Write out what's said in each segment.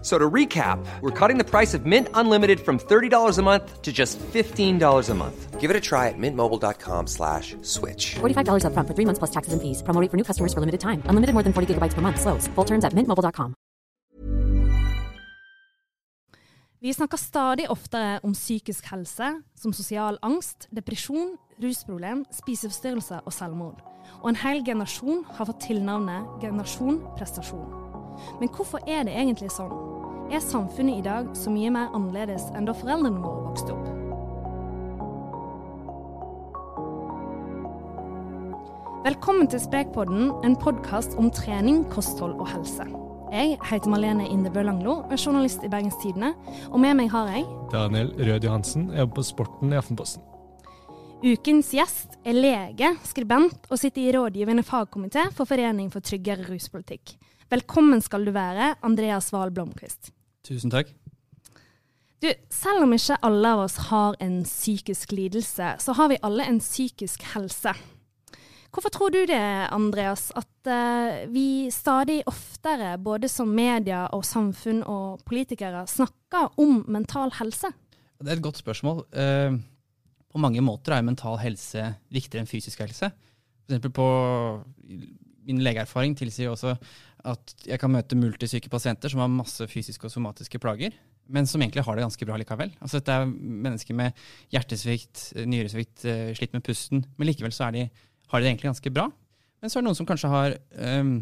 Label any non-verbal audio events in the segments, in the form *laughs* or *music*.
So to recap, we're cutting the price of Mint Unlimited from $30 a month to just $15 a month. Give it a try at mintmobile.com slash switch. $45 upfront for three months plus taxes and fees. Promo for new customers for limited time. Unlimited more than 40 gigabytes per month. Slows. Full terms at mintmobile.com. Vi snakker stadig oftere om psykisk helse, som sosial angst, depresjon, rusproblem, spiseforstyrrelser og selvmord. Og en hel generasjon har fått tilnavnet generasjon prestasjon. Men hvorfor er det egentlig sånn? Er samfunnet i dag så mye mer annerledes enn da foreldrene våre vokste opp? Velkommen til Sprekpodden, en podkast om trening, kosthold og helse. Jeg heter Malene Indebø Langlo, er journalist i Bergens Tidende, og med meg har jeg Daniel Rød Johansen, jeg jobber på Sporten i Aftenposten. Ukens gjest er lege, skribent og sitter i rådgivende fagkomité for Forening for tryggere ruspolitikk. Velkommen skal du være, Andreas Wahl Blomkvist. Tusen takk. Du, selv om ikke alle av oss har en psykisk lidelse, så har vi alle en psykisk helse. Hvorfor tror du det, Andreas, at uh, vi stadig oftere, både som media og samfunn og politikere, snakker om mental helse? Det er et godt spørsmål. Uh, på mange måter er mental helse viktigere enn fysisk helse. For på Min legeerfaring tilsier også at jeg kan møte multisyke pasienter som har masse fysiske og somatiske plager, men som egentlig har det ganske bra likevel. Altså Dette er mennesker med hjertesvikt, nyresvikt, uh, slitt med pusten, men likevel så de har det egentlig ganske bra. Men så er det noen som kanskje har um,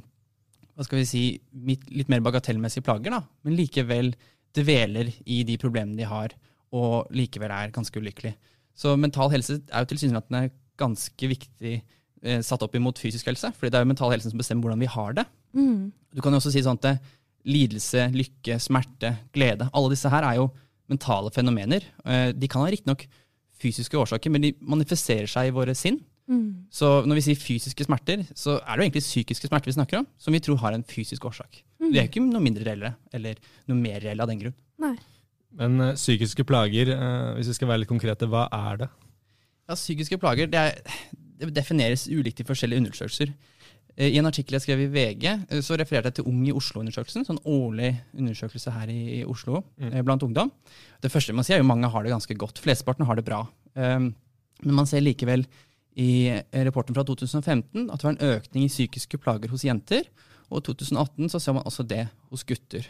hva skal vi si, litt mer bagatellmessige plager, da, men likevel dveler i de problemene de har, og likevel er ganske ulykkelig. Så mental helse er jo tilsynelatende ganske viktig eh, satt opp imot fysisk helse, fordi det er jo mental helse som bestemmer hvordan vi har det. Mm. Du kan jo også si sånn at lidelse, lykke, smerte, glede, alle disse her er jo mentale fenomener. Eh, de kan ha riktignok fysiske årsaker, men de manifesterer seg i våre sinn. Mm. Så når vi sier fysiske smerter, så er det jo egentlig psykiske smerter vi snakker om, som vi tror har en fysisk årsak. Mm. De er ikke noe mindre reelle, eller noe mer reelle av den grunn. Nei. Men uh, psykiske plager, uh, hvis vi skal være litt konkrete, hva er det? Ja, Psykiske plager det, er, det defineres ulikt i forskjellige undersøkelser. Eh, I en artikkel jeg skrev i VG, så refererte jeg til Ung i Oslo-undersøkelsen. sånn årlig undersøkelse her i, Oslo Mm. eh, blant ungdom. Det første man sier er jo mange har det ganske godt. Flesteparten har det bra. Men man ser likevel i rapporten fra 2015 at det var en økning i psykiske plager hos jenter. Og i 2018 så ser man også det hos gutter.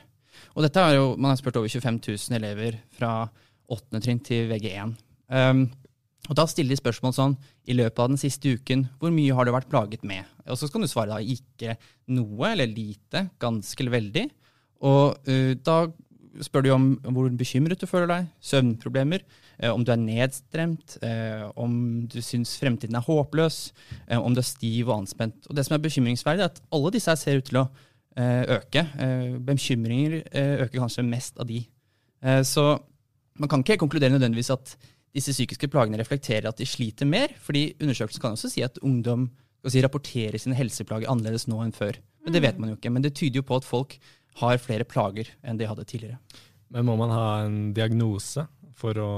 Og dette er jo, Man har spurt over 25 000 elever fra 8. trinn til VG1. Um, og Da stiller de spørsmål sånn i løpet av den siste uken hvor mye har du vært plaget med? Og så skal du svare da ikke noe eller lite, ganske eller veldig. Og uh, da spør de om hvor bekymret du føler deg, søvnproblemer, uh, om du er nedstremt, uh, om du syns fremtiden er håpløs, om du er stiv og anspent. Og Det som er bekymringsverdig, er at alle disse her ser ut til å øke. Bekymringer øker kanskje mest av de. Så man kan ikke konkludere nødvendigvis at disse psykiske plagene reflekterer at de sliter mer, fordi undersøkelsen kan også si at ungdom si, rapporterer sine helseplager annerledes nå enn før. Men Det vet man jo ikke, men det tyder jo på at folk har flere plager enn de hadde tidligere. Men må man ha en diagnose for å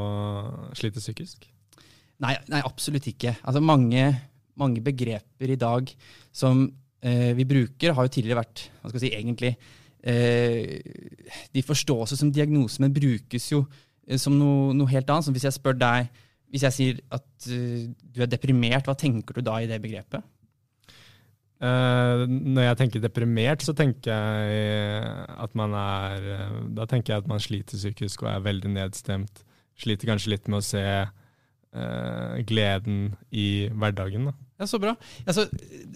slite psykisk? Nei, nei absolutt ikke. Altså mange, mange begreper i dag som eh, vi bruker, har jo tidligere vært hva skal jeg si, egentlig eh, De forstås jo som diagnose, men brukes jo som noe, noe helt annet. Som hvis jeg spør deg Hvis jeg sier at uh, du er deprimert, hva tenker du da i det begrepet? Uh, når jeg tenker deprimert, så tenker jeg at man er Da tenker jeg at man sliter psykisk og er veldig nedstemt. Sliter kanskje litt med å se uh, gleden i hverdagen. Da. Ja, Så bra. Altså,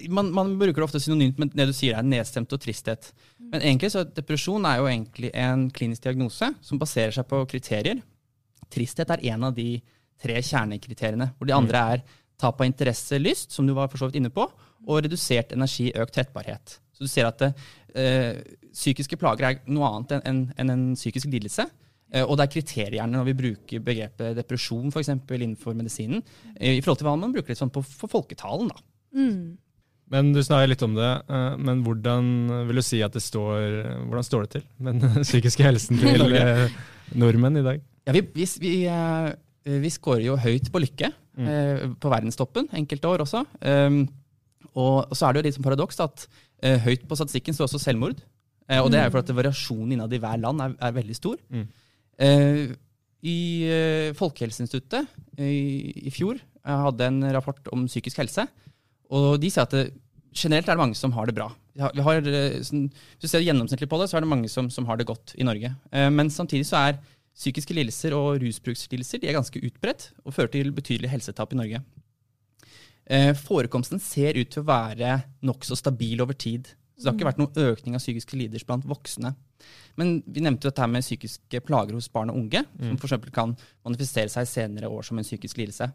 man, man, bruker det ofte synonymt med det du sier er nedstemt og tristhet. Men egentlig så depresjon er jo egentlig en klinisk diagnose som baserer seg på kriterier. Tristhet er en av de tre kjernekriteriene, hvor de andre er tap av interesse, lyst, som du var for så vidt inne på, og redusert energi, økt tettbarhet. Så du ser at det, eh, psykiske plager er noe annet enn en, en, en psykisk lidelse. Eh, og det er kriteriene når vi bruker begrepet depresjon for eksempel, innenfor medisinen, eh, i forhold til hva man bruker litt sånn på, for folketalen. da. Mm. Men Du snakker litt om det, eh, men hvordan vil du si at det står, hvordan står det til med den *laughs* psykiske helsen til eh, nordmenn i dag? Ja, vi, vi, vi, eh, vi scorer jo høyt på lykke mm. På verdenstoppen enkelte år også. Um, og, så er det jo litt som paradoks at høyt på statistikken står også selvmord. Og det er jo fordi variasjonen innad i hver land er, er veldig stor. Mm. I Folkehelseinstituttet i, i fjor hadde en rapport om psykisk helse, og de sier at det, generelt er det mange som har det bra. Vi har, sånn, hvis du ser gjennomsnittlig på det, så er det mange som, som har det godt i Norge. men samtidig så er Psykiske lidelser og rusbrukslidelser de er ganske utbredt og fører til betydelig helsetap i Norge. Eh, forekomsten ser ut til å være nokså stabil over tid. Så det har ikke vært noen økning av psykiske lidelser blant voksne. Men vi nevnte dette med psykiske plager hos barn og unge, mm. som f.eks. kan manifestere seg senere år som en psykisk lidelse.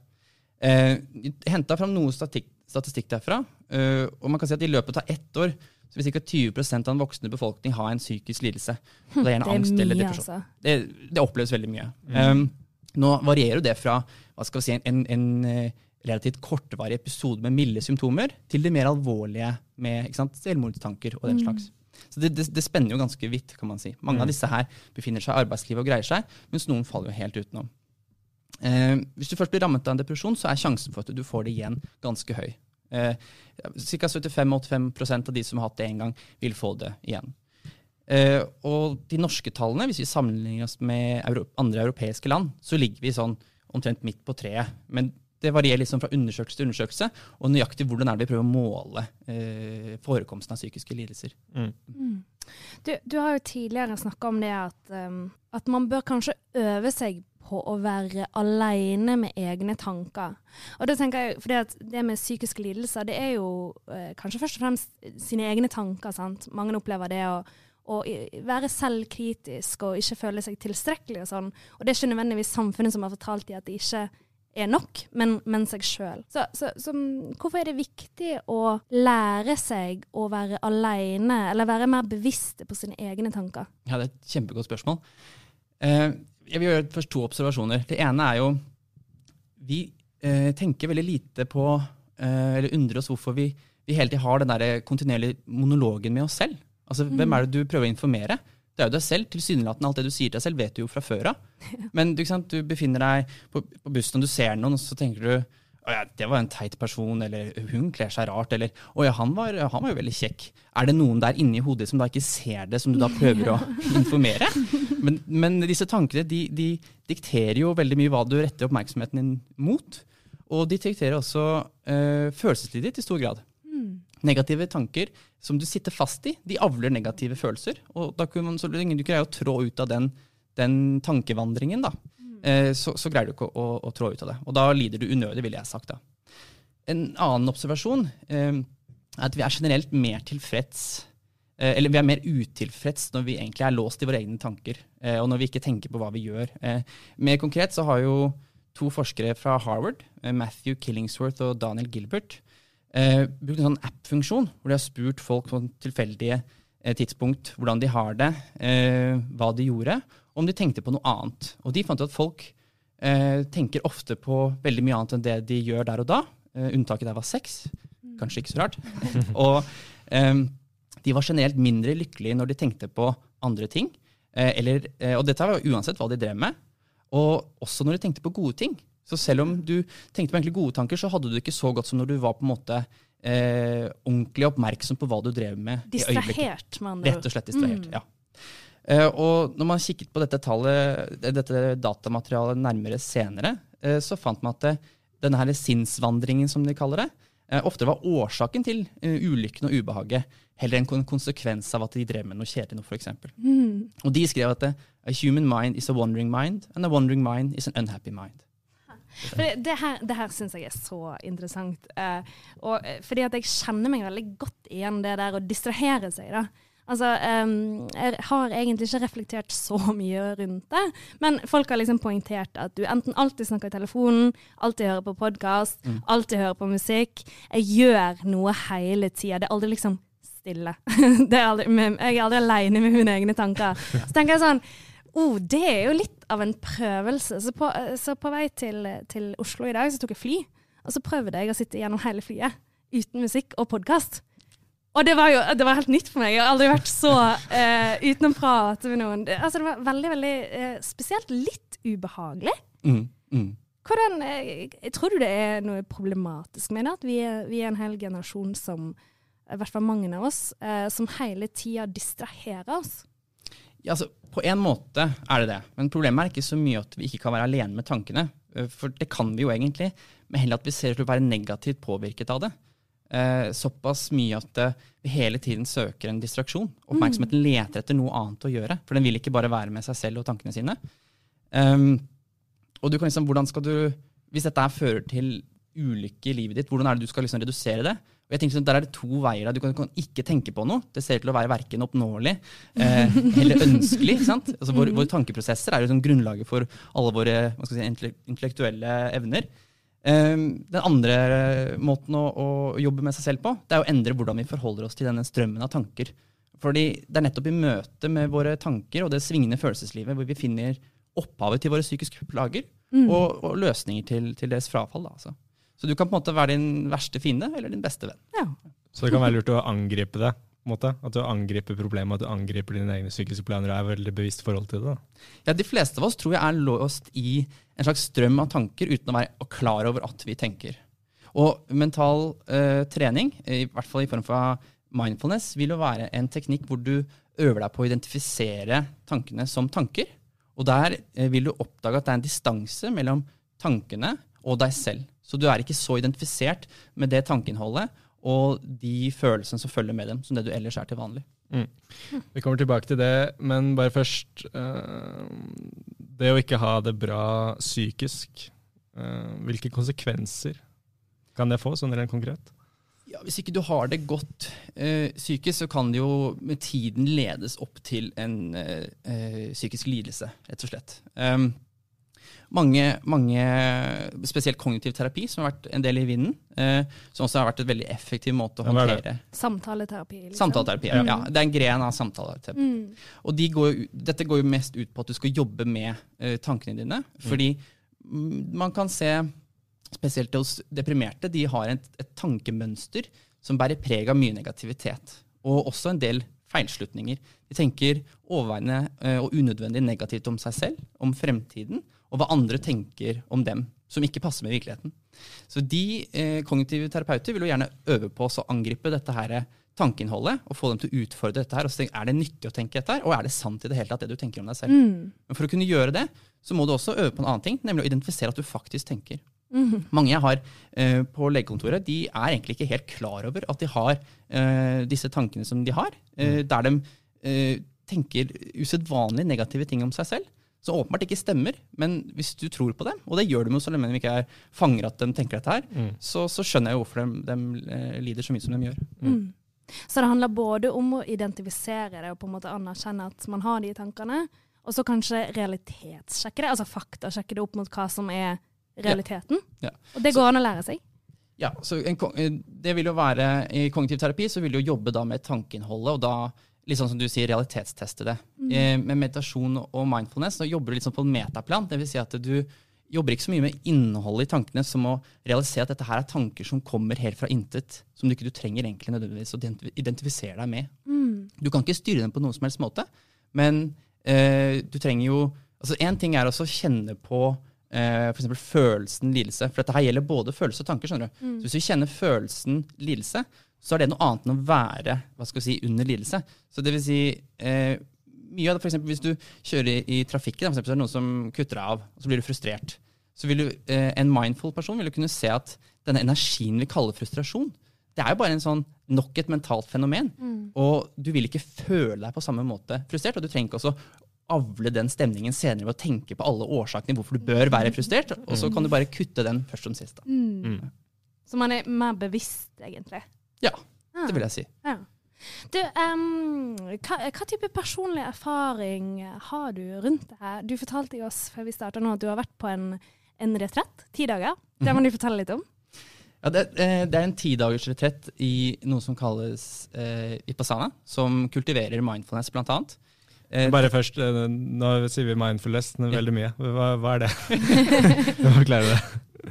Eh, Henta fram noe statistikk, statistikk derfra, eh, og man kan si at i løpet av ett år så vil ca. 20% av den voksne befolkning ha en psykisk lidelse. det er, det er angst mye, eller depresjon. Altså. Det, det, oppleves veldig mye. Mm. Um, nå varierer det fra hva skal vi si, en, en, eh, relativt kortvarig episode med milde symptomer til det mer alvorlige med sant, selvmordstanker og den mm. slags. Så det, det, det, spenner jo ganske vidt, kan man si. Mange mm. av disse her befinner seg i arbeidslivet og greier seg, mens noen faller jo helt utenom. Eh, hvis du først blir rammet av en depresjon, så er sjansen for at du får det igjen ganske høy. Eh, Ca. 75-85 av de som har hatt det én gang, vil få det igjen. Eh, og de norske tallene, hvis vi sammenligner oss med andre europeiske land, så ligger vi sånn omtrent midt på treet. Men det varierer liksom fra undersøkelse til undersøkelse, og nøyaktig hvordan er det vi prøver å måle eh, forekomsten av psykiske lidelser. Mm. Mm. Du, du, har jo tidligere snakka om det at, um, at man bør kanskje øve seg på å være alene med egne tanker. Og det tenker jeg, for det med psykiske lidelser, det er jo eh, kanskje først og fremst sine egne tanker. sant? Mange opplever det å, å være selvkritisk og ikke føle seg tilstrekkelig og sånn. Og det er ikke nødvendigvis samfunnet som har fortalt dem at det ikke er nok, men, men seg sjøl. Så, så, så, hvorfor er det viktig å lære seg å være alene, eller være mer bevisste på sine egne tanker? Ja, det er et kjempegodt spørsmål. Eh, jeg vil gjøre først to observasjoner. Det ene er jo Vi eh, tenker veldig lite på, eh, eller undrer oss hvorfor vi, vi hele tiden har den der kontinuerlige monologen med oss selv. Altså, mm. Hvem er det du prøver å informere? Det er jo deg selv. Tilsynelatende alt det du sier til deg selv, vet du jo fra før av. *laughs* Men du, du, befinner deg på, på bussen og du ser noen, og så tenker du ja, det var en teit person, eller hun kler seg rart, eller å ja, han var, han var jo veldig kjekk. Er det noen der inni hodet som da ikke ser det, som du da prøver å *laughs* informere? Men, men disse tankene de, de, dikterer jo veldig mye hva du retter oppmerksomheten din mot. Og de dikterer også øh, følelseslivet ditt i stor grad. Mm. Negative tanker som du sitter fast i, de avler negative følelser. Og da kunne man, så lenge du greier å trå ut av den, den tankevandringen, da, Eh, så, så, greier du ikke å, å, å, trå ut av det. Og da lider du unødig, ville jeg sagt. da. En annen observasjon eh, er at vi er generelt mer tilfreds eh, eller vi er mer utilfreds når vi egentlig er låst i våre egne tanker, eh, og når vi ikke tenker på hva vi gjør. Mer konkret så har jo to forskere fra Harvard, Matthew Killingsworth og Daniel Gilbert, brukt en sånn app-funksjon hvor de har spurt folk på tilfeldige tidspunkt hvordan de har det, hva de gjorde, om de tenkte på noe annet. Og de fant ut at folk eh, tenker ofte på veldig mye annet enn det de gjør der og da. Eh, unntaket der var sex. Kanskje ikke så rart. *laughs* og eh, de var generelt mindre lykkelige når de tenkte på andre ting. Eh, eller, eh, og dette var uansett hva de drev med. Og også når de tenkte på gode ting. Så selv om du tenkte på egentlig gode tanker, så hadde du det ikke så godt som når du var på en måte eh, ordentlig oppmerksom på hva du drev med. Distrahert, andre ord. Rett og slett distrahert, mm. ja. Uh, og når man kikket på dette tallet, dette datamaterialet nærmere senere, eh, så fant man at denne her sinnsvandringen, som de kaller det, eh, ofte var årsaken til eh, ulykken og ubehaget, heller en konsekvens av at de drev med noe kjedelig f.eks. Mm. Og de skrev at a human mind is a wandering mind, and a wandering mind is an unhappy mind. For det, det her, det her syns jeg er så interessant. Eh, og, eh, fordi at jeg kjenner meg veldig godt igjen det der å distrahere seg, da. Altså, um, jeg har egentlig ikke reflektert så mye rundt det, men folk har liksom poengtert at du enten alltid snakker i telefonen, alltid hører på podkast, alltid hører på musikk. Jeg gjør noe hele tida. Det er aldri liksom stille. *laughs* Det er aldri, jeg er aldri aleine med mine egne tanker. Så tenker jeg sånn Oh, det er jo litt av en prøvelse. Så på, så på vei til, til Oslo i dag, så tok jeg fly. Og så prøvde jeg å sitte gjennom hele flyet uten musikk og podkast. Og det var jo det var helt nytt for meg. Jeg har aldri vært så eh, uten å prate med noen. Det, altså, det var veldig, veldig eh, spesielt litt ubehagelig. Mm, mm. Hvordan, eh, tror du det er noe problematisk med det? At vi er, vi er en hel generasjon som, i hvert fall mange av oss, eh, som hele tida distraherer oss? Ja, altså, på en måte er det det, men problemet er ikke så mye at vi ikke kan være alene med tankene. eh, For det kan vi jo egentlig, men heller at vi ser ut til å være negativt påvirket av det. Eh, såpass mye at eh, vi hele tiden søker en distraksjon. Oppmerksomheten leter etter noe annet å gjøre, for den vil ikke bare være med seg selv og tankene sine. Um, og du kan liksom, hvordan skal du, Hvis dette fører til ulykke i livet ditt, hvordan er det du skal liksom redusere det? Og jeg tenker sånn, Der er det to veier. Du kan, kan ikke tenke på noe. Det ser ut til å være verken oppnåelig eh, *laughs* eller ønskelig. sant? Altså, våre, våre tankeprosesser er jo sånn grunnlaget for alle våre si, intellektuelle evner. Um, den andre måten å, å jobbe med seg selv på, det er å endre hvordan vi forholder oss til denne strømmen av tanker. Fordi det er nettopp i møte med våre tanker og det svingende følelseslivet hvor vi finner opphavet til våre psykiske plager og, og løsninger til, til deres frafall. Da, altså. Så du kan på en måte være din verste fiende eller din beste venn. Ja. Så det kan være lurt å angripe det. Måte. At du angriper problemet, at du angriper dine egne psykiske planer og er veldig bevisst forhold til det. Ja, De fleste av oss tror jeg er låst i en slags strøm av tanker uten å være klar over at vi tenker. Og mental eh, trening, i hvert fall i form for mindfulness, vil jo være en teknikk hvor du øver deg på å identifisere tankene som tanker. Og der eh, vil du oppdage at det er en distanse mellom tankene og deg selv. Så du er ikke så identifisert med det tankeinnholdet og de følelsene som følger med dem, som det du ellers er til vanlig. Vi kommer tilbake til det, men bare først eh, Det å ikke ha det bra psykisk, eh, hvilke konsekvenser kan det få, sånn rent konkret? Ja, Hvis ikke du har det godt eh, psykisk, så kan det jo med tiden ledes opp til en psykisk lidelse, rett og slett. Um, mange, mange, spesielt kognitiv terapi, som har vært en del i vinden, eh, som også har vært et veldig effektiv måte å Ja, er det? Samtaleterapi. Liksom. Samtaleterapi. Ja. Det er en gren av samtaleterapi. Mm. Og de går, dette går jo mest ut på at du skal jobbe med eh, tankene dine. Fordi mm, man kan se, spesielt hos deprimerte, de har et, et tankemønster som bærer preg av mye negativitet. Og også en del feilslutninger. De tenker overveiende eh, og unødvendig negativt om seg selv, om fremtiden, og hva andre tenker om dem, som ikke passer med virkeligheten. Så de eh, kognitive terapeuter vil jo gjerne øve på oss å angripe dette her tankeinnholdet, og få dem til å utfordre dette her. og så tenke, Er det nyttig å tenke dette her, og er det sant i det hele tatt det du tenker om deg selv? Mm. Men for å kunne gjøre det, så må du også øve på en annen ting, nemlig å identifisere at du faktisk tenker. Mange jeg har eh, på legekontoret, de er egentlig ikke helt klar over at de har eh, disse tankene som de har, eh, der de eh, tenker usedvanlig negative ting om seg selv. Som åpenbart ikke stemmer, men hvis du tror på dem, og det gjør de jo så lenge de ikke er fanger at de tenker dette her, så, så skjønner jeg jo hvorfor de, de eh, lider så mye som de gjør. Så det handler både om å identifisere det og på en måte anerkjenne at man har de tankene, og så kanskje realitetssjekke det, altså faktasjekke det opp mot hva som er realiteten. Ja. Og det går an å lære seg. Ja, så en, eh, det vil jo være, I kognitiv terapi så vil du jo jobbe da med tankeinnholdet, og da litt sånn som du sier, realitetsteste det. Eh, med meditasjon og mindfulness så jobber du litt sånn på en metaplan. Det vil si at du jobber ikke så mye med innholdet i tankene som å realisere at dette her er tanker som kommer helt fra intet, som du ikke du trenger egentlig nødvendigvis å identifisere deg med. Du kan ikke styre dem på noen som helst måte, men eh, du trenger jo altså En ting er også å kjenne på eh, eksempel følelsen lidelse. For dette her gjelder både følelse og tanker. skjønner du. Så Hvis du kjenner følelsen lidelse, så er det noe annet enn å være hva skal vi si, under lidelse. Så det vil si, eh, mye av det, for eksempel, Hvis du kjører i, i trafikken, for eksempel, så er det noen som kutter deg av, og så blir du frustrert. så vil du, eh, en mindful person vil jo kunne se at denne energien vi kaller frustrasjon, det er jo bare en sånn nok et mentalt fenomen. Og du vil ikke føle deg på samme måte frustrert, og du trenger ikke også avle den stemningen senere ved å tenke på alle årsakene hvorfor du bør være frustrert, og så kan du bare kutte den først som sist. Da. Så man er mer bevisst, egentlig. Ja, det vil jeg si. Ja. Du, um, hva, hva type personlig erfaring har du rundt det her? Du fortalte i oss før vi starta nå at du har vært på en, en retrett, ti dager. Det må du fortelle litt om. Ja, det, eh, det er en tidagers retrett i noe som kalles eh, Vipassana, som kultiverer mindfulness, blant annet. Eh, Bare først, eh, nå sier vi mindfulness veldig mye. Hva, hva er det? *laughs* Du må forklare det.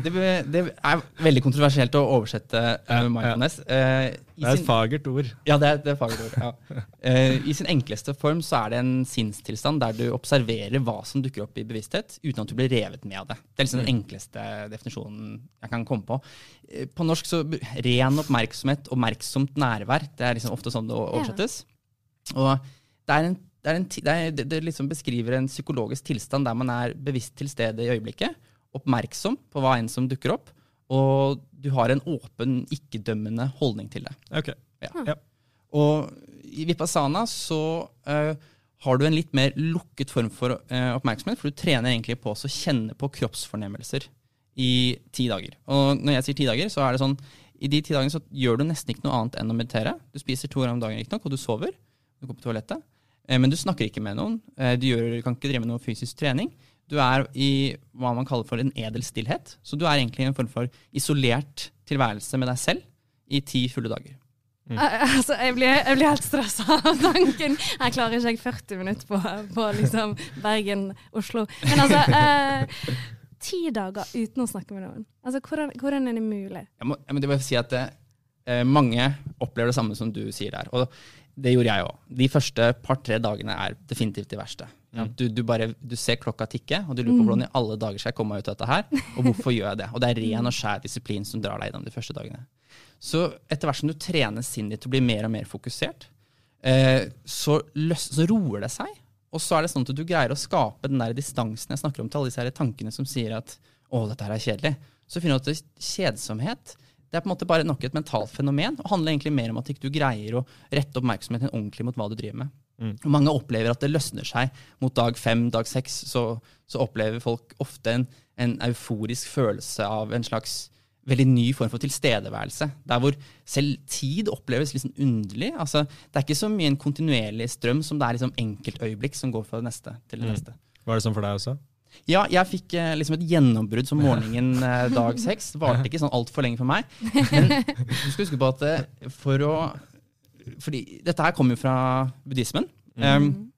Det, det er veldig kontroversielt å oversette eh, ja. mindfulness. Uh, i Det er sin- et fagert ord. Ja, det er, det er fagert ord. Ja. Uh, I sin enkleste form så er det en sinnstilstand der du observerer hva som dukker opp i bevissthet, uten at du blir revet med av det. Det er liksom den enkleste definisjonen jeg kan komme på. Eh, på norsk så ren oppmerksomhet, oppmerksomt nærvær, det er liksom ofte sånn det oversettes. Og det er en det, er en, det, er, det, det liksom beskriver en psykologisk tilstand der man er bevisst til stede i øyeblikket, oppmerksom på hva enn som dukker opp, og du har en åpen, ikke-dømmende holdning til det. Ok. Ja. Ja. Og i Vipassana så uh, har du en litt mer lukket form for uh, oppmerksomhet, for du trener egentlig på å kjenne på kroppsfornemmelser i ti dager. Og når jeg sier ti dager, så er det sånn i de ti dagene så gjør du nesten ikke noe annet enn å meditere. Du spiser to ganger om dagen, riktignok, og du sover. Du går på toalettet. Eh, men du snakker ikke med noen. Du gjør, kan ikke drive med noe fysisk trening. Du er i hva man kaller for en edel stillhet. Så du er egentlig i en form for isolert tilværelse med deg selv i ti fulle dager. Mm. Altså, jeg blir, jeg blir helt stressa av tanken. Her klarer ikke jeg 40 minutter på, på liksom Bergen-Oslo. Men altså eh, Ti dager uten å snakke med noen. Altså, hvordan, hvordan er det mulig? Jeg må, jeg må si at eh, mange opplever det samme som du sier der. Og det gjorde jeg òg. De første par-tre dagene er definitivt de verste. Du, du, bare, du ser klokka tikke, og du lurer på hvordan i alle dager skal jeg komme meg ut av dette her, og hvorfor gjør jeg det? Og det er ren og skjær disiplin som drar deg gjennom de første dagene. Så etter hvert som du trener sinnet ditt til å bli mer og mer fokusert, eh, så, løs, så roer det seg. Og så er det sånn at du greier å skape den der distansen jeg snakker om til alle disse her tankene som sier at å, dette her er kjedelig. Så finner du at kjedsomhet det er på en måte bare nok et mentalt fenomen, og handler egentlig mer om at ikke du greier å rette oppmerksomheten ordentlig mot hva du driver med. Og mange opplever at det løsner seg mot dag fem, dag seks. Så, så opplever folk ofte en, en euforisk følelse av en slags veldig ny form for tilstedeværelse. Der hvor selv tid oppleves sånn underlig. Altså, det er ikke så mye en kontinuerlig strøm som det er liksom enkeltøyeblikk som går fra det neste til det neste. Var det sånn for deg også? Ja, jeg fikk eh, liksom et gjennombrudd som morgenen eh, dag seks. Varte ikke sånn altfor lenge for meg. *laughs* Men du skal huske på at eh, for å Fordi dette her kommer jo fra buddhismen. Um,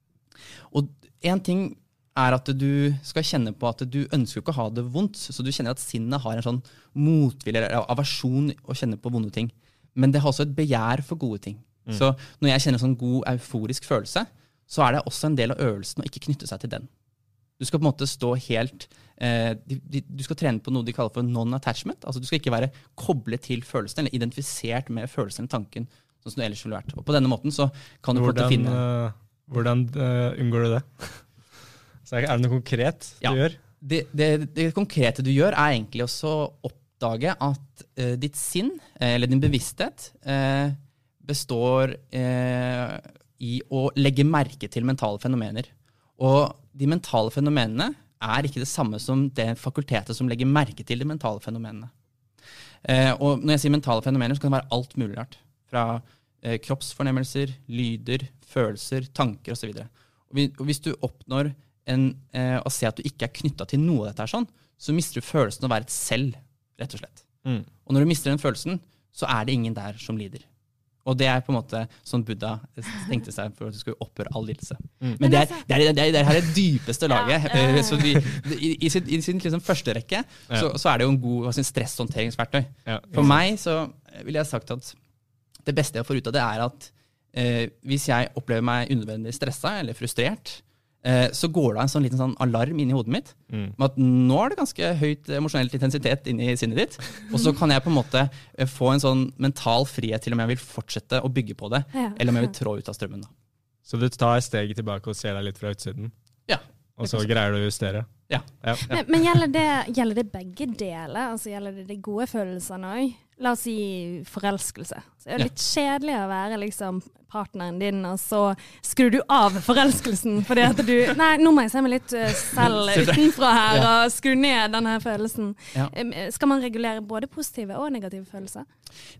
og én ting er at du skal kjenne på at du ønsker ikke å ha det vondt. Så du kjenner at sinnet har en sånn motvilje eller aversjon å kjenne på vonde ting. Men det har også et begjær for gode ting. Så når jeg kjenner sånn god euforisk følelse, så er det også en del av øvelsen å ikke knytte seg til den. Du skal på en måte stå helt eh, de, de, Du skal trene på noe de kaller for non-attachment. altså Du skal ikke være koblet til følelsen eller identifisert med følelsen eller tanken. Sånn som du ellers ville vært. Og På denne måten så kan du Hvordan, finne uh, hvordan uh, unngår du det? *laughs* Så er det noe konkret Ja. du gjør? det, det, det konkrete du gjør, er egentlig også å oppdage at uh, ditt sinn, eller din bevissthet, består i å legge merke til mentale fenomener. Og de mentale fenomenene er ikke det samme som det fakultetet som legger merke til de mentale fenomenene. Eh, og når jeg sier mentale fenomener, så kan det være alt mulig rart. Fra kroppsfornemmelser, lyder, følelser, tanker osv. Hvis du oppnår en, eh, å se at du ikke er knytta til noe av dette, her sånn, så mister du følelsen av å være et selv, rett og slett. Mm. Og når du mister den følelsen, så er det ingen der som lider. Og det er på en måte sånn Buddha tenkte seg for at du skulle opphøre all lidelse. Men Men det er, altså- det, er, det, er, det er det dypeste laget. Ja, Eh, *laughs* eh. Så de, de, i, i sin, i sin liksom første rekke så, så er det jo en god stresshåndteringsverktøy. Ja. For meg så ville jeg sagt at det beste jeg får ut av det, er at eh, hvis jeg opplever meg unødvendig stressa eller frustrert, eh, så går det av en sånn liten sånn alarm inni hodet mitt Mm. med at nå er det ganske høyt emosjonell intensitet inni sinnet ditt. Og så kan jeg på en måte eh, få en sånn mental frihet til om jeg vil fortsette å bygge på det, Ja. eller om jeg vil trå ut av strømmen. da. Så du tar steget tilbake og ser deg litt fra utsiden, Ja. og så greier du å justere? Ja. Ja. Men, men gjelder, det, gjelder det begge deler? Altså Gjelder det de gode følelsene òg? La oss si forelskelse. Så er jo litt kjedelig å være liksom partneren din, og så skrur du av forelskelsen fordi at du *laughs* Nei, nå må jeg se meg litt eh, selv *laughs* utenfra her, og skru ned denne følelsen. Ja. Skal man regulere både positive og negative følelser?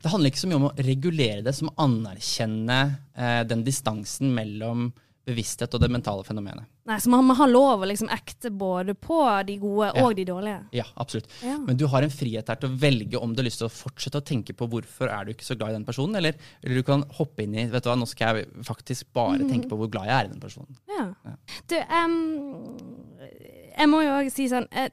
Det handler ikke så mye om å regulere det som å anerkjenne eh, den distansen mellom bevissthet og det mentale fenomenet. Nei, Så man, man har lov å liksom ekte både på de gode Ja. og de dårlige? Ja, absolutt. Ja. Men du har en frihet her til å velge om du har lyst til å fortsette å tenke på hvorfor er du ikke så glad i den personen, eller, eller du kan hoppe inn i vet du hva, nå skal jeg faktisk bare tenke på hvor glad jeg er i den personen. Ja. Du, um, jeg må jo òg si sånn eh,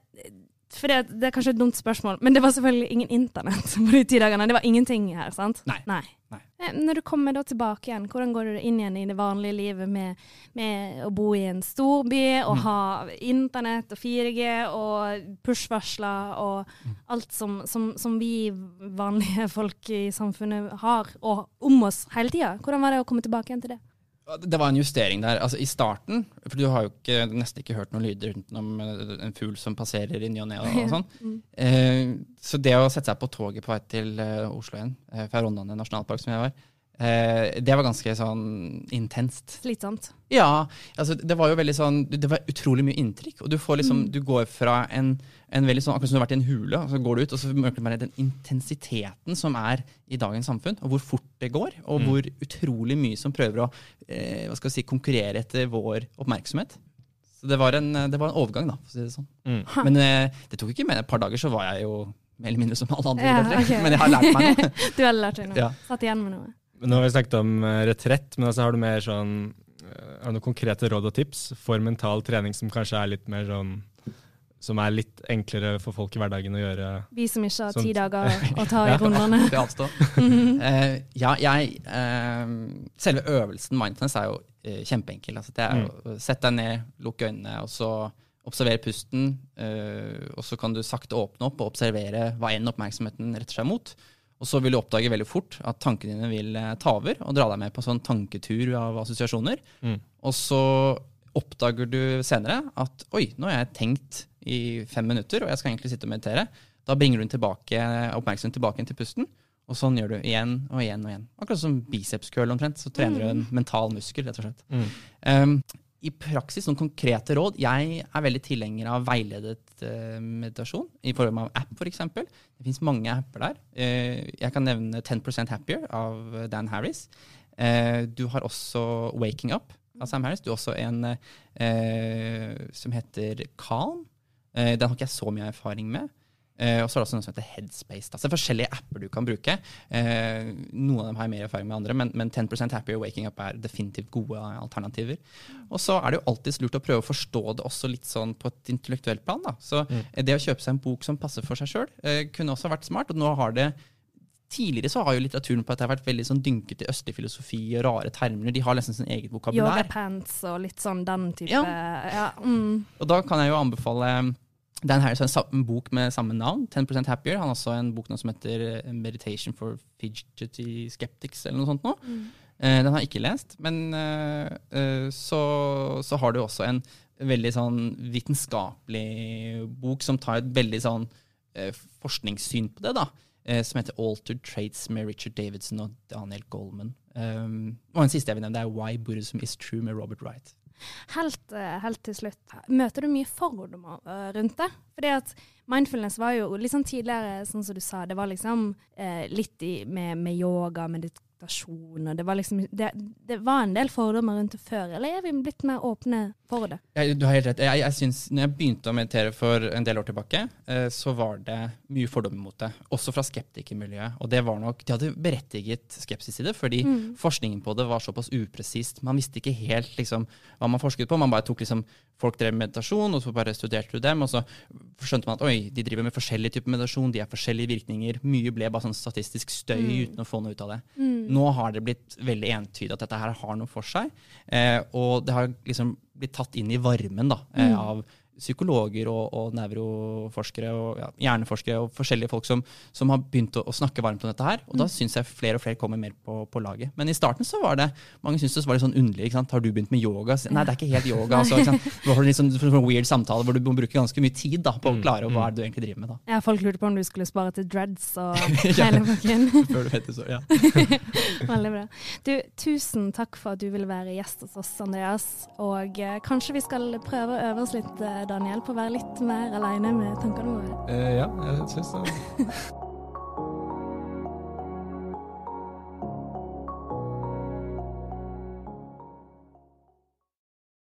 For det, det er kanskje et dumt spørsmål, men det var selvfølgelig ingen internett på de ti dagene. Det var ingenting her, sant? Nei. Nei. Nei. Eh, Når du kommer tilbake igjen, hvordan går du inn igjen i det vanlige livet med, med å bo i en storby og ha internett og 4G og push-varsler og alt som, som, som vi vanlige folk i samfunnet har og om oss hele tida? Hvordan var det å komme tilbake igjen til det? Det var en justering der. Altså I starten, for du har jo ikke, nesten ikke hørt noen lyder utenom eh, en fugl som passerer i ny og ne og, *laughs* sånn. mm. Eh, så det å sette seg på toget på vei til eh, Oslo igjen, eh, fra Rondane nasjonalpark som jeg var, eh, det var ganske sånn intenst. Slitsomt. Ja, altså det var jo veldig sånn Det var utrolig mye inntrykk. Og du får liksom Du går fra en, en veldig sånn Akkurat som du har vært i en hule, og så går du ut, og så merker du bare den intensiteten som er i dagens samfunn, og hvor fort det går, og hvor utrolig mye som prøver å eh, hva skal vi si, konkurrere etter vår oppmerksomhet. Så det var en, det var en overgang, da, for å si det sånn. Mm. Men eh, det tok ikke mer et par dager, så var jeg jo mer eller mindre som alle andre. Ja, okay. Men jeg har lært meg noe. *laughs* Du har lært deg noe. Ja. Satt igjen med noe. Nå har vi snakket om eh, retrett, men altså har du mer sånn eh, Har du noen konkrete råd og tips for mental trening som kanskje er litt mer sånn Som er litt enklere for folk i hverdagen å gjøre? Vi som ikke har Sånn. ti dager å ta i *laughs* rundene. Det avstå. *laughs* uh, ja, jeg uh, Selve øvelsen mindfulness er jo uh, kjempeenkel. Altså, det er jo Sett deg ned, lukk øynene, og så observere pusten. eh, og så kan du sakte åpne opp og observere hva enn oppmerksomheten retter seg mot. Og så vil du oppdage veldig fort at tankene dine vil eh, ta over og dra deg med på en sånn tanketur av assosiasjoner. Mm. Og så oppdager du senere at oi, nå har jeg tenkt i fem minutter, og jeg skal egentlig sitte og meditere. Da bringer du tilbake, oppmerksomheten tilbake til pusten. Og sånn gjør du igjen og igjen og igjen. Akkurat som bicepskøl omtrent. Så trener du en mental muskel, rett og slett. Mm. Um, I praksis, noen konkrete råd. Jeg er veldig tilhenger av veiledet eh, meditasjon i form av app, f.eks. Det fins mange apper der. Eh, jeg kan nevne 10% Happier av Dan Harris. Eh, du har også Waking Up av Sam Harris. Du har også en eh, som heter Calm. Eh, den har ikke jeg så mye erfaring med. Eh, og så er det også noe som heter Headspace. Da. Så det er forskjellige apper du kan bruke. Eh, noen av dem har jeg mer erfaring med andre, men, men 10 Happier Waking Up er definitivt gode alternativer. Og så er det jo alltid lurt å prøve å forstå det også litt sånn på et intellektuelt plan. Da. Så mm. det å kjøpe seg en bok som passer for seg sjøl, eh, kunne også vært smart. Og nå har det Tidligere så har jo litteraturen på at det har vært veldig sånn dynket i østlig filosofi og rare termer. De har nesten sin eget vokabulær. Yogapants og litt sånn den type Ja. ja. mm. Og da kan jeg jo anbefale Dan Harris har en, bok med samme navn, 10% Happier. Han har også en bok som heter eh, Meditation for Fidgety Skeptics, eller noe sånt nå. Eh, den har jeg ikke lest, men eh, så, så har du også en veldig sånn vitenskapelig bok som tar et veldig sånn forskningssyn på det, da. Som heter Altered Traits med Richard Davidson og Daniel Goldman. Um, og en siste jeg vil nevne, det er Why Buddhism is True med Robert Wright. Helt, eh, helt til slutt, møter du mye fordommer eh, rundt det? Fordi at mindfulness var jo litt sånn tidligere, sånn som du sa, det var liksom eh, litt i, med, med yoga, meditasjon, og det var liksom det, det var en del fordommer rundt det før, eller er vi blitt mer åpne for det? Jeg, du har helt rett. Jeg, jeg synes, når jeg begynte å meditere for en del år tilbake, eh, så var det mye fordommer mot det. Også fra skeptikermiljøet. Og det var nok, de hadde berettiget skepsis i det, fordi forskningen på det var såpass upresist. Man visste ikke helt liksom, hva man forsket på. Man bare tok liksom, Folk drev med meditasjon, og så bare studerte du dem. Og så skjønte man at oi, de driver med forskjellige typer meditasjon, de har forskjellige virkninger. Mye ble bare sånn statistisk støy uten å få noe ut av det. Nå har det blitt veldig entydig at dette her har noe for seg. Eh, og det har liksom blitt tatt inn i varmen da, eh, av psykologer og, og nevroforskere og ja, hjerneforskere og forskjellige folk som, som har begynt å, å, snakke varmt om dette her. Og da syns jeg flere og flere kommer mer på, på, laget. Men i starten så var det mange syntes det var litt sånn underlig. ikke sant? Har du begynt med yoga? Nei, det er ikke helt yoga. Altså, ikke en litt sånn, sånn, weird samtale hvor du må bruke ganske mye tid da, på å klare hva er det du egentlig driver med. da. Ja, Folk lurte på om du skulle spare til dreads og *laughs* hele pakken. Før du vet det, så, ja. *laughs* Veldig bra. Du, tusen takk for at du ville være gjest hos oss, Andreas. Og eh, kanskje vi skal prøve å øve oss litt, eh, Daniel, på å være litt mer aleine med tankene våre? Eh, ja, jeg syns det. *laughs*